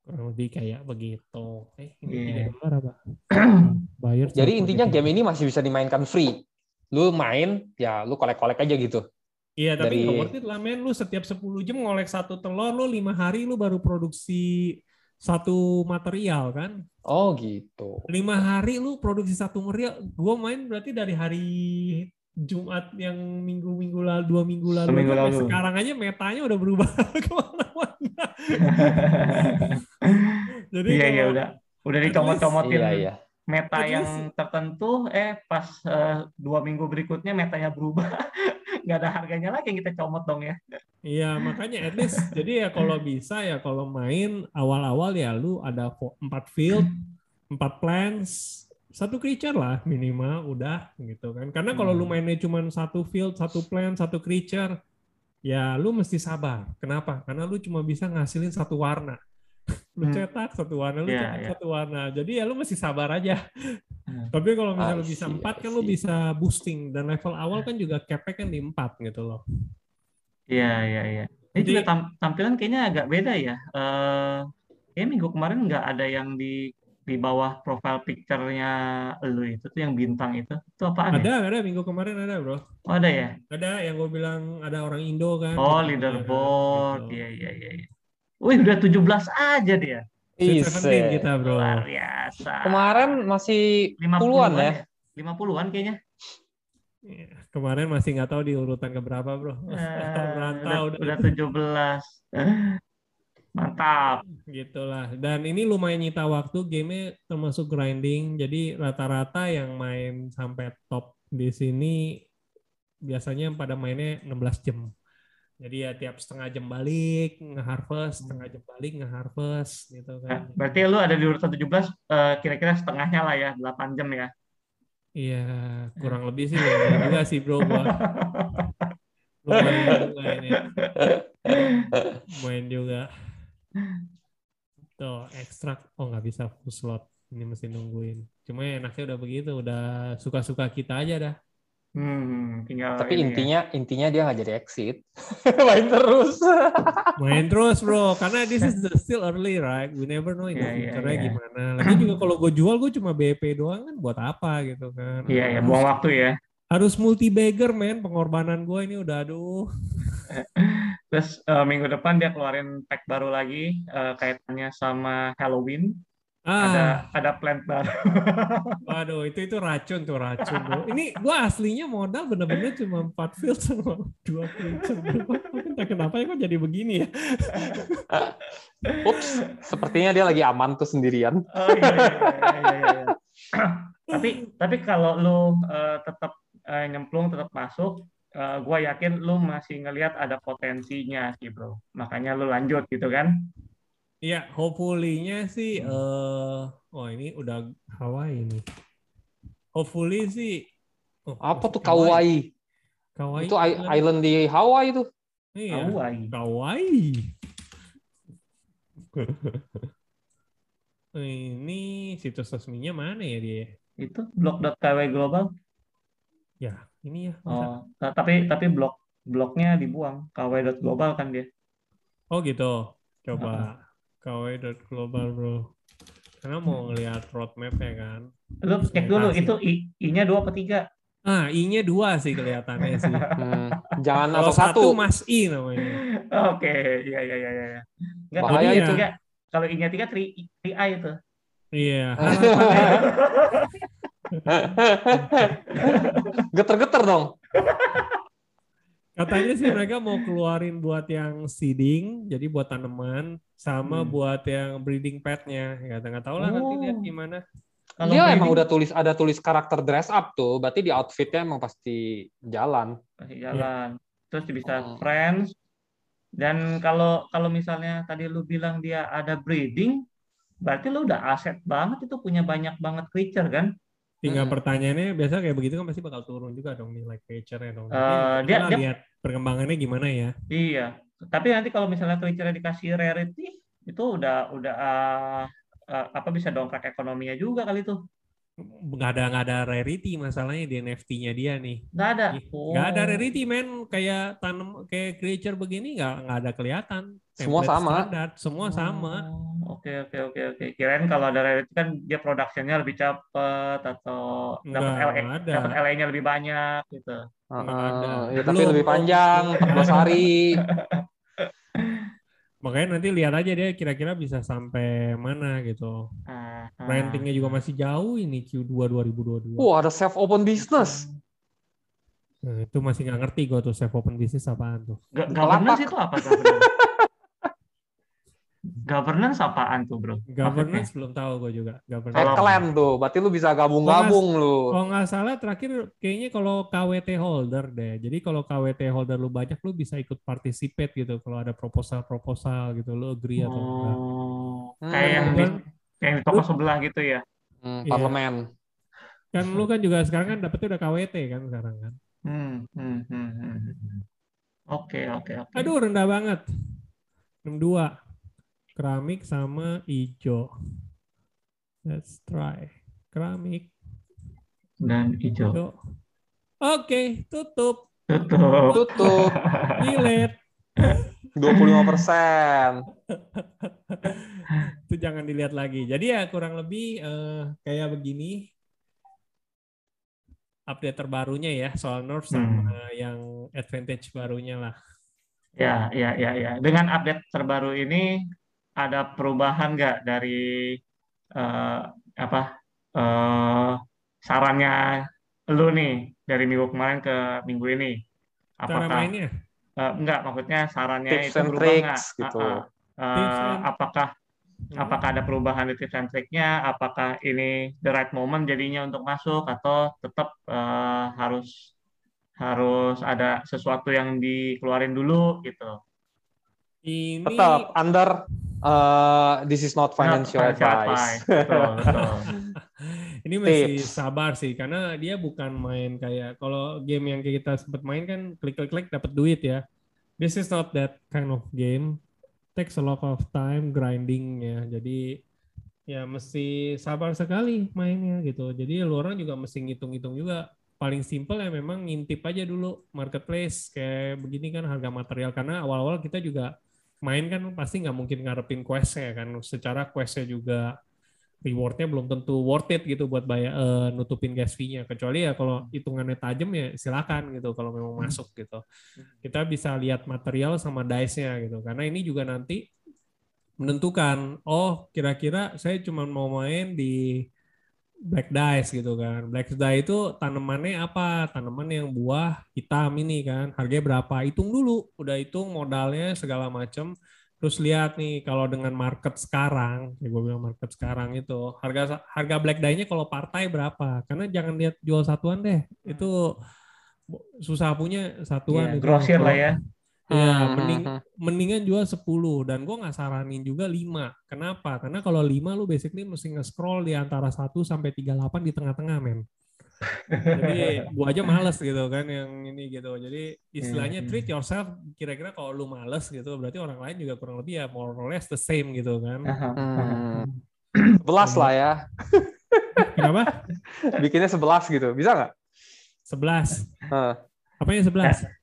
Kurang lebih kayak begitu. Eh, ini dolar apa? Bayar. Jadi intinya game ini masih bisa dimainkan free. Lu main, ya lu kolek-kolek aja gitu. Iya, tapi dari- worth it lah men. Lu setiap 10 jam ngolek satu telur, lu lima hari lu baru produksi satu material kan. Oh gitu. Lima hari lu produksi satu material. Gua main berarti dari hari Jumat yang minggu-minggu lalu, dua minggu lalu. Seminggu sampai lalu. Sekarang aja metanya udah berubah ke mana-mana. Jadi Iya, iya udah udah dicomot-comotin Iya iya. meta At yang least- tertentu, eh pas eh, dua minggu berikutnya metanya berubah, nggak ada harganya lagi yang kita comot dong ya. Iya, makanya at least jadi ya kalau bisa ya kalau main awal-awal ya lu ada empat field, empat plants, satu creature lah minimal udah gitu kan. Karena kalau lu Hmm. mainnya cuma satu field, satu plant, satu creature, ya lu mesti sabar. Kenapa? Karena lu cuma bisa ngasilin satu warna. Lu Hmm. cetak satu warna, lu Iya, cetak iya. satu warna. Jadi ya lu mesti sabar aja. Hmm. Tapi kalau misalnya lu bisa see, empat kan lu see. bisa boosting dan level awal kan juga capnya kan di empat gitu loh. Iya, iya, iya. Ini Jadi- juga tam- tampilan kayaknya agak beda ya. Eh, kayak minggu kemarin nggak ada yang di di bawah profile picture-nya lu itu tuh yang bintang itu. Itu apaan ya? Ada, ada minggu kemarin ada bro. Oh, ada ya? Ada yang gue bilang ada orang Indo kan. Oh, leaderboard. Gitu. Iya, iya, iya. iya. Wih, udah 17 aja dia. Sweet 17 Ise. kita bro. Luar biasa. Kemarin masih 50-an puluhan ya. 50-an kayaknya. Iya, Kemarin masih nggak tahu di urutan keberapa bro. Eh, Merantau udah, udah 17. Mantap. Gitulah. Dan ini lumayan nyita waktu. Game termasuk grinding. Jadi rata-rata yang main sampai top di sini biasanya pada mainnya 16 jam. Jadi ya tiap setengah jam balik nge-harvest, setengah jam balik nge-harvest gitu kan. berarti lu ada di urutan 17 eh, kira-kira setengahnya lah ya, 8 jam ya. Iya, kurang lebih sih juga sih bro gua. lumayan juga ini. Lumayan juga. Tuh, ekstrak. Oh, nggak bisa full slot. Ini mesti nungguin. Cuma enaknya udah begitu. Udah suka-suka kita aja dah. Hmm, tinggal Tapi ini ya. intinya intinya dia nggak jadi exit. Main terus. Main terus bro, karena this is the still early right, we never know in the Iya, iya, future-nya iya. gimana. Lagi juga kalau gue jual gue cuma BP doang kan buat apa gitu kan. Iya, ya, Harus- buang waktu ya. Harus multi bagger men, pengorbanan gue ini udah aduh. Terus eh, minggu depan dia keluarin pack baru lagi eh, kaitannya sama Halloween. Ada Ah, ada plant baru. waduh itu itu racun tuh racun bro. Ini gue aslinya modal bener-bener cuma 4 field sama 2 creature. bro. Entah kenapa ya kok jadi begini ya. Ups, sepertinya dia lagi aman tuh sendirian. Oh iya, iya, iya, iya, iya. tapi tapi kalau lu eh, tetap eh, nyemplung tetap masuk, eh, gua yakin lu masih ngelihat ada potensinya sih bro. Makanya lu lanjut gitu kan? Iya, hopefully-nya sih eh oh ini udah Hawaii nih. Hopefully sih oh, Apa tuh Hawaii? Kauai? Kauai Itu i- island di Hawaii tuh. Iya. Hawaii. Kauai. ini situs resminya mana ya dia? Itu blog.kw global. Ya, ini ya. Oh, ta- tapi tapi blog blognya dibuang. kw.global kan dia. Oh gitu. Coba kw.global bro. Karena mau ngelihat roadmap ya kan. Lu cek dulu itu I- I-nya dua apa tiga? Ah, I-nya dua sih kelihatannya sih. Hmm, jangan Kalau atau satu. Mas I namanya. Oke, iya iya iya iya. Enggak kalau Bahaya I-nya itu. tiga, kalau I-nya tiga tri, tri A itu. Iya. Geter-geter dong. Katanya sih mereka mau keluarin buat yang seeding, jadi buat tanaman, sama Hmm. buat yang breeding pet-nya. Ya, nggak tahu lah nanti lihat Oh. gimana. Kalau Dia breeding emang udah tulis ada tulis karakter dress up tuh, berarti di outfitnya emang pasti jalan. masih jalan. Terus bisa Oh. friends. Dan kalau kalau misalnya tadi lu bilang dia ada breeding, berarti lu udah aset banget itu punya banyak banget creature kan? Tinggal Hmm. pertanyaannya biasa kayak begitu kan pasti bakal turun juga dong nilai creature-nya dong. Eh, Tapi dia- kita dia- lihat perkembangannya gimana ya. Iya. Tapi nanti kalau misalnya creature dikasih rarity, itu udah udah ah, ah, apa bisa dongkrak ekonominya juga kali itu. Nggak ada nggak ada rarity masalahnya di NFT-nya dia nih. Nggak ada. Oh. Nggak ada rarity men kayak tanam kayak creature begini nggak nggak ada kelihatan. Semua sama. standar, semua sama. Oh, Oke oke oke oke. Kirain kalau ada rarity kan dia productionnya lebih cepet atau dapat ada. dapat LA-nya lebih banyak gitu. Uh, ya, tapi lebih panjang, 14 hari. Makanya nanti lihat aja dia kira-kira bisa sampai mana gitu. Ah, ah. Rentingnya juga masih jauh ini Q2 2022. Wah, ada self open business. Nah, itu masih nggak ngerti gua tuh self open business apaan tuh. Ga- Bukalapak. Governance itu apa governance? apaan tuh bro? Governance belum tahu gua juga. Kayak Governance. Kalau- klan tuh, berarti lu bisa gabung-gabung lu. Kalau nggak salah terakhir kayaknya kalau KWT holder deh. Jadi kalau KWT holder lu banyak lu bisa ikut participate gitu. Kalau ada proposal-proposal gitu lu agree atau enggak. Oh, Hmm. kayak yang di, kayak yang di toko sebelah gitu ya? Hmm, Iya. parlemen. kan lu kan juga sekarang kan dapetnya udah KWT kan sekarang kan. Hmm, hmm, hmm, hmm. Oke oke oke. Aduh rendah banget. 62. Keramik sama hijau. Let's try. Keramik. Dan hijau. Oke, tutup. Tutup. Tutup Delete. 25 persen. itu jangan dilihat lagi. Jadi ya kurang lebih eh, kayak begini. Update terbarunya ya soal Nerf sama yang advantage barunya lah. Ya ya ya ya. Dengan update terbaru ini ada perubahan nggak dari eh, apa eh, sarannya lu nih dari minggu kemarin ke minggu ini? Cara Apakah mainnya? eh, enggak maksudnya sarannya Tips itu berubah nggak? gitu. Eh, Tips and- apakah Hmm. apakah ada perubahan di tips and trick-nya? Apakah ini the right moment jadinya untuk masuk atau tetap eh, harus harus ada sesuatu yang dikeluarin dulu gitu? Ini Tetap under uh, this is not Not financial advice. Betul, betul. Ini masih Tips. sabar sih karena dia bukan main kayak kalau game yang kita sempat main kan klik-klik-klik dapat duit ya. This is not that kind of game. Takes a lot of time grinding ya. Jadi ya mesti sabar sekali mainnya gitu. Jadi lu orang juga mesti ngitung-ngitung juga. Paling simple ya memang ngintip aja dulu marketplace kayak begini kan harga material karena awal-awal kita juga main kan pasti nggak mungkin ngarepin quest-nya kan. Secara quest-nya juga rewardnya belum tentu worth it gitu buat bayar eh, nutupin gas fee-nya. Kecuali ya kalau hitungannya tajam ya silakan gitu kalau memang masuk gitu. Kita bisa lihat material sama dice-nya gitu. Karena ini juga nanti menentukan oh kira-kira saya cuma mau main di black dice gitu kan. Black dice itu tanamannya apa? Tanaman yang buah hitam ini kan. Harganya berapa? Hitung dulu. Udah hitung modalnya segala macam terus lihat nih kalau dengan market sekarang ya gue bilang market sekarang itu harga harga black die-nya kalau partai berapa? Karena jangan lihat jual satuan deh. Itu susah punya satuan Iya, itu. grosir lah ya. Ya, Hmm, mending hmm, mendingan jual 10 dan gue nggak saranin juga 5. Kenapa? Karena kalau 5 lu basically mesti nge-scroll di antara 1 sampai 38 di tengah-tengah, men. Jadi gua aja males gitu kan yang ini gitu. Jadi istilahnya Hmm. treat yourself kira-kira kalau lu males gitu berarti orang lain juga kurang lebih ya more or less the same gitu kan. Hmm. Sebelas lah ya. Kenapa? Bikinnya sebelas gitu. Bisa nggak? 11. Heeh. Apanya 11?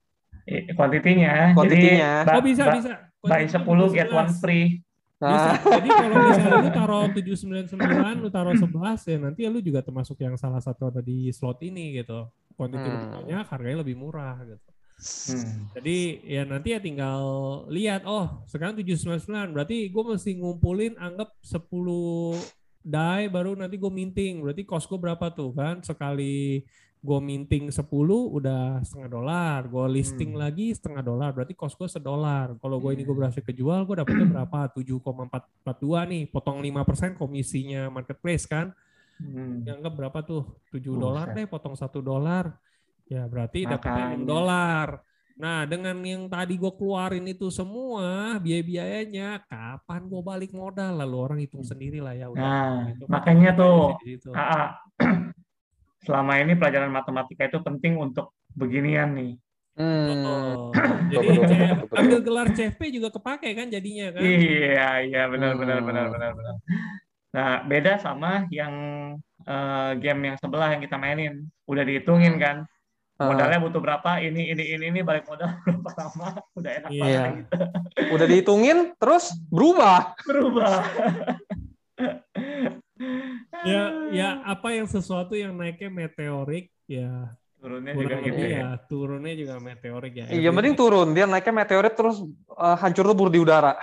Eh, Kuantitinya. Kuantitinya. Jadi, Oh bisa bisa. Buy 10 get one free. Bisa. Nah, Jadi kalau misalnya lu taruh 799, lu taruh 11 ya nanti lu juga termasuk yang salah satu ada di slot ini gitu. Kuantiti lebih Hmm. banyak, harganya lebih murah gitu. Hmm. Jadi ya nanti ya tinggal lihat oh sekarang 799 berarti gue mesti ngumpulin anggap 10 die baru nanti gue minting berarti cost gue berapa tuh kan sekali gue minting 10 udah setengah dolar gue listing Hmm. lagi setengah dolar berarti cost gue sedolar kalau gue ini gue berhasil kejual gue dapetnya berapa 7,442 nih potong 5% komisinya marketplace kan Hmm. dianggap berapa tuh 7 Buset. dolar deh potong satu dolar ya berarti dapatnya 6 Makanya. dolar nah dengan yang tadi gue keluarin itu semua biaya-biayanya kapan gue balik modal lalu orang hitung sendiri lah ya udah Nah, Itu makanya kan tuh. Ah, ah. selama ini pelajaran matematika itu penting untuk beginian nih. hmm. Oh, jadi betul, betul, C- betul, betul. ambil gelar CFP juga kepake kan jadinya kan Iya, iya benar benar Hmm. benar benar benar. Nah, beda sama yang eh, game yang sebelah yang kita mainin. Udah dihitungin kan. Ah. Modalnya butuh berapa? Ini ini ini ini balik modal berapa lama? Udah enak Iya. banget gitu. Udah dihitungin, terus berubah. Berubah. ya ya apa yang sesuatu yang naiknya meteorik ya Turunnya juga gitu ya. ya turunnya juga meteorik ya Iya, mending turun. Dia naiknya meteorit terus eh, hancur lebur di udara.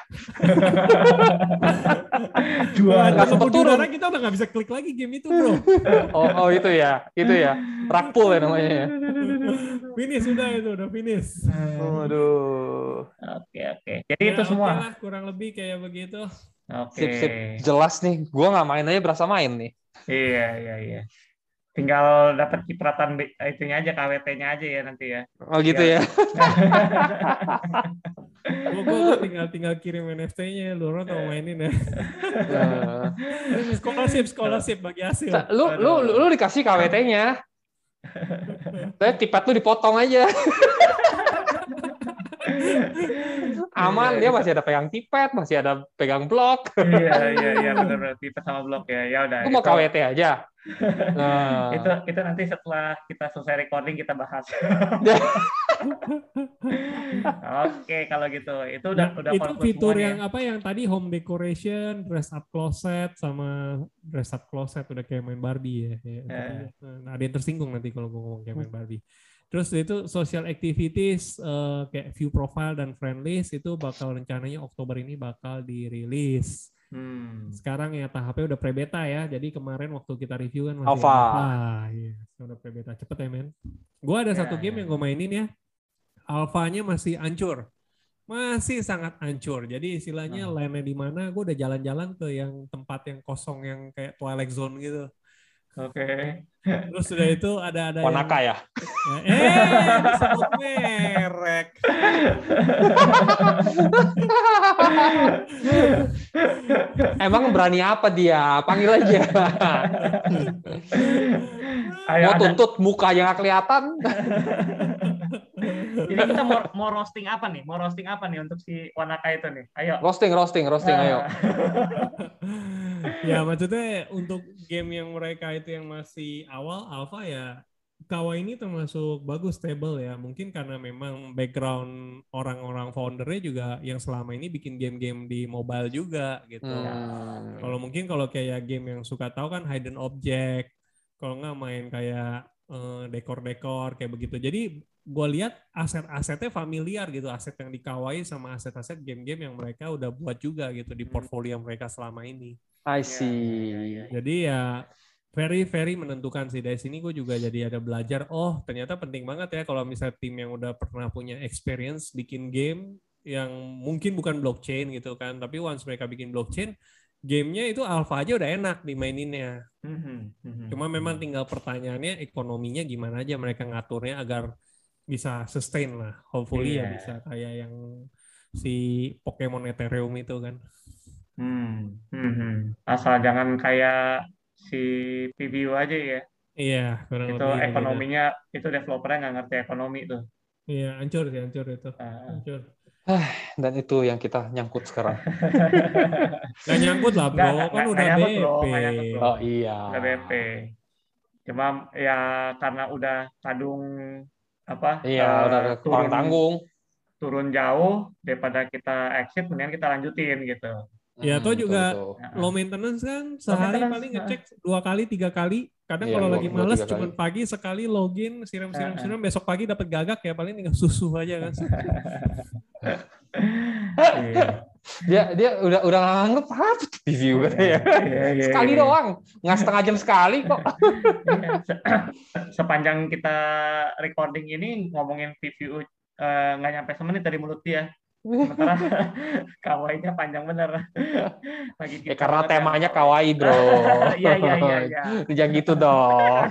Nggak sempet di turun. udara kita udah nggak bisa klik lagi game itu bro Oh, oh itu ya, itu ya. Rakpul ya namanya ya. finish sudah itu udah finish Waduh. Oke oke. Jadi Ya, itu semua. lah, kurang lebih kayak begitu Oke. Sip, sip. Jelas nih, gua nggak main aja berasa main nih. Iya iya iya. Tinggal dapat kipratan itunya aja KWT-nya aja ya nanti ya. Oh gitu ya. gua, gua tinggal tinggal kirim NFT-nya lu orang mau mainin ya scholarship scholarship bagi hasil lu, lu, lu, lu dikasih KWT-nya. Tapi tipet lu dipotong aja. Aman, dia masih ada pegang tipet, masih ada pegang blok. iya iya iya benar benar tipe sama blok ya. Ya udah. Lu mau KWT aja. Nah. itu itu nanti setelah kita selesai recording kita bahas. Oke kalau gitu itu udah Nah, udah itu fitur semuanya. yang apa yang tadi home decoration, dress up closet sama dress up closet udah kayak main Barbie ya. ya. Eh. Nah, ada yang tersinggung nanti kalau gue ngomong kayak main Barbie. Terus itu social activities eh, kayak view profile dan friend list itu bakal rencananya Oktober ini bakal dirilis. Hmm. Sekarang ya tahapnya udah pre-beta ya. Jadi kemarin waktu kita review kan masih Alpha. Iya, udah pre-beta. Cepet ya, men. Gua ada Ya, satu game ya. yang gue mainin ya. Alfanya masih hancur. Masih sangat hancur. Jadi istilahnya Hmm. line-nya di mana, gue udah jalan-jalan ke yang tempat yang kosong yang kayak Twilight Zone gitu. Oke. Terus sudah itu ada ada yang Wanaka ya? eh disebut merek. Emang berani apa dia? Panggil aja. Ayo, Mau ada- tuntut muka yang kelihatan. Ini kita mau, mau roasting apa nih? Mau roasting apa nih untuk si Wanaka itu nih? Ayo. Roasting, roasting, roasting. Ayo. Ya maksudnya untuk game yang mereka itu yang masih awal alpha ya Kawa ini termasuk bagus stable ya. Mungkin karena memang background orang-orang foundernya juga yang selama ini bikin game-game di mobile juga gitu. Hmm. kalau mungkin kalau kayak game yang suka tahu kan hidden object kalau nggak main kayak eh, dekor-dekor kayak begitu. Jadi gue lihat aset-asetnya familiar gitu aset yang dikawai sama aset-aset game-game yang mereka udah buat juga gitu di Hmm. portfolio mereka selama ini I Iya, see. jadi ya very very menentukan sih dari sini gue juga jadi ada belajar oh ternyata penting banget ya kalau misalnya tim yang udah pernah punya experience bikin game yang mungkin bukan blockchain gitu kan tapi once mereka bikin blockchain gamenya itu alpha aja udah enak dimaininnya Mhm, mhm. cuma memang tinggal pertanyaannya ekonominya gimana aja mereka ngaturnya agar bisa sustain lah hopefully ya Iya. bisa kayak yang si Pokemon Ethereum itu kan Hmm, mhm. Asal jangan kayak si PBU aja ya. iya kurang Itu lebih kayak gitu. ekonominya, itu developernya nggak ngerti ekonomi tuh. iya hancur sih hancur itu Ah. hancur Dan itu yang kita nyangkut sekarang. Nggak nyangkut lah bro, nggak, kan nggak udah nyangkut, BP. bro, nggak nyangkut, bro. Oh iya. Udah BP. Cuma ya karena udah kadung apa Iya, eh, udah turun kurang tanggung. turun jauh daripada kita exit mendingan kita lanjutin gitu. Ya, Hmm, toh betul, juga betul. Low maintenance kan sehari maintenance, paling ngecek dua kali tiga kali. Kadang Iya, kalau lagi males kali. pagi sekali login siram siram siram besok pagi dapat gagak ya paling tinggal susu aja kan. Iya. Dia dia udah udah nganggep apa tuh review katanya. Iya, iya, Sekali iya. doang, nggak setengah jam sekali kok. Iya, se- Sepanjang kita recording ini ngomongin PVU eh, nggak nyampe semenit dari mulut dia. Sementara kawainya panjang bener. Lagi Ya karena banget temanya kan. kawaii bro. Iya iya iya iya. Jangan gitu dong.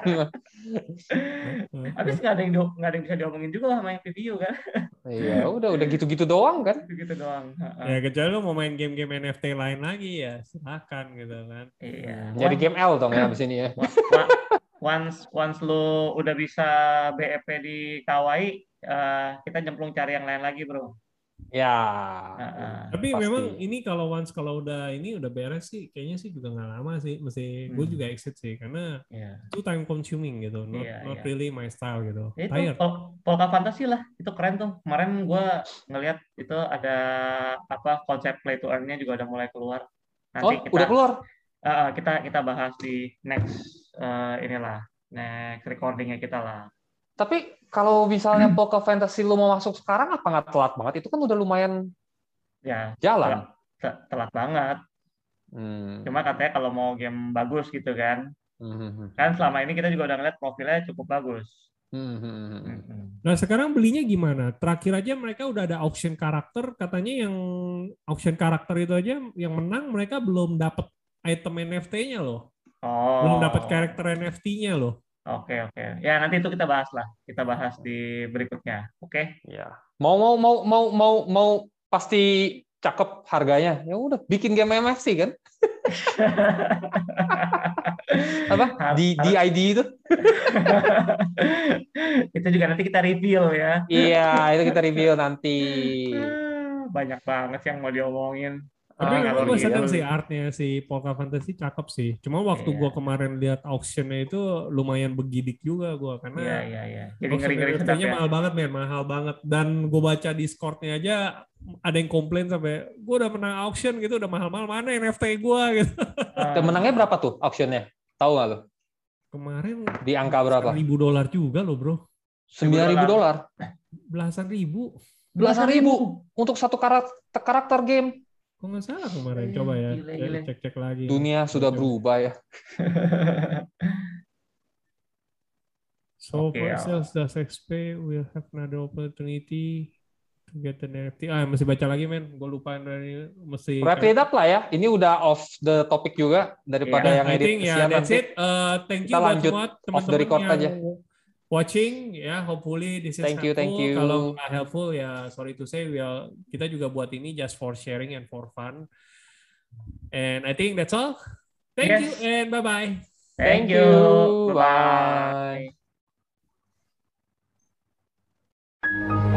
Habis nggak ada yang nggak ada yang bisa diomongin juga sama yang PVU kan. Iya udah udah gitu-gitu doang kan. Gitu doang. Heeh. ya kecuali lu mau main game-game NFT lain lagi ya silakan gitu kan. Iya. Jadi game L dong ya abis ini ya. Once once lu udah bisa BEP di Kawai, eh, kita nyemplung cari yang lain lagi, Bro. Ya. Heeh. Tapi Pasti. memang ini kalau once kalau udah ini udah beres sih kayaknya sih juga nggak lama sih. Mesti gue Hmm. juga exit sih karena Iya. itu time consuming gitu. Not, Iya, not iya. really my style gitu. Ya itu Tired. Pol- Polka Fantasy lah, itu keren tuh. Kemarin gua ngelihat itu ada apa konsep play to earn-nya juga udah mulai keluar. Oh Nanti kita udah keluar. eh, kita kita bahas di next eh, inilah next recordingnya kita lah. Tapi kalau misalnya Poker Fantasy lu mau masuk sekarang apa nggak telat banget? Itu kan udah lumayan Ya jalan. te- telat banget. Hmm. Cuma katanya kalau mau game bagus gitu kan, Hmm. kan selama ini kita juga udah ngeliat profilnya cukup bagus. Hmm. Hmm. Nah sekarang belinya gimana? Terakhir aja mereka udah ada auction karakter, katanya yang auction karakter itu aja yang menang mereka belum dapat item NFT-nya loh, Oh. belum dapat karakter NFT-nya loh. Oke oke. Ya nanti itu kita bahas lah. Kita bahas di berikutnya. Oke. Ya. Mau mau mau mau mau mau pasti cakep harganya. Ya udah bikin game MFC kan? Apa? Di di ID itu? itu juga nanti kita review ya. Iya, itu kita review nanti. Banyak banget yang mau diomongin. Tapi Ah, gue gitu. seneng sih artnya si Polka Fantasy cakep sih. Cuma waktu Iya. gua kemarin lihat auctionnya itu lumayan begidik juga gua Iya karena iya iya. Jadi auction ngeri-ngeri sedap NFT-nya ya. mahal banget men, mahal banget. Dan gue baca Discord-nya aja ada yang komplain sampai gue udah menang auction gitu udah mahal-mahal mana NFT gua gitu. Ah, Dan menangnya berapa tuh auctionnya? Tahu nggak lo? Kemarin Di angka berapa? ribu dolar juga loh bro, Sembilan ribu dolar. belasan ribu. Belasan ribu untuk satu karakter karakter game. Kok nggak salah kemarin? Gile, Coba ya, ya, cek-cek lagi. Dunia sudah Coba. berubah ya. So Oke, for ya. sales does XP will have another opportunity to get an NFT. Ah, masih baca lagi men. Gue lupa dari mesti. Wrap it up lah ya. Ini udah off the topic juga daripada Iya, yang I edit think kesian that's nanti. it. Uh, thank you Kita buat lanjut semua off the teman-teman record yang aja watching ya hopefully this is thank helpful. you, thank you. kalau nggak helpful ya sorry to say we'll, kita juga buat ini just for sharing and for fun and I think that's all thank yes. you and bye bye thank, thank you, you. bye, -bye.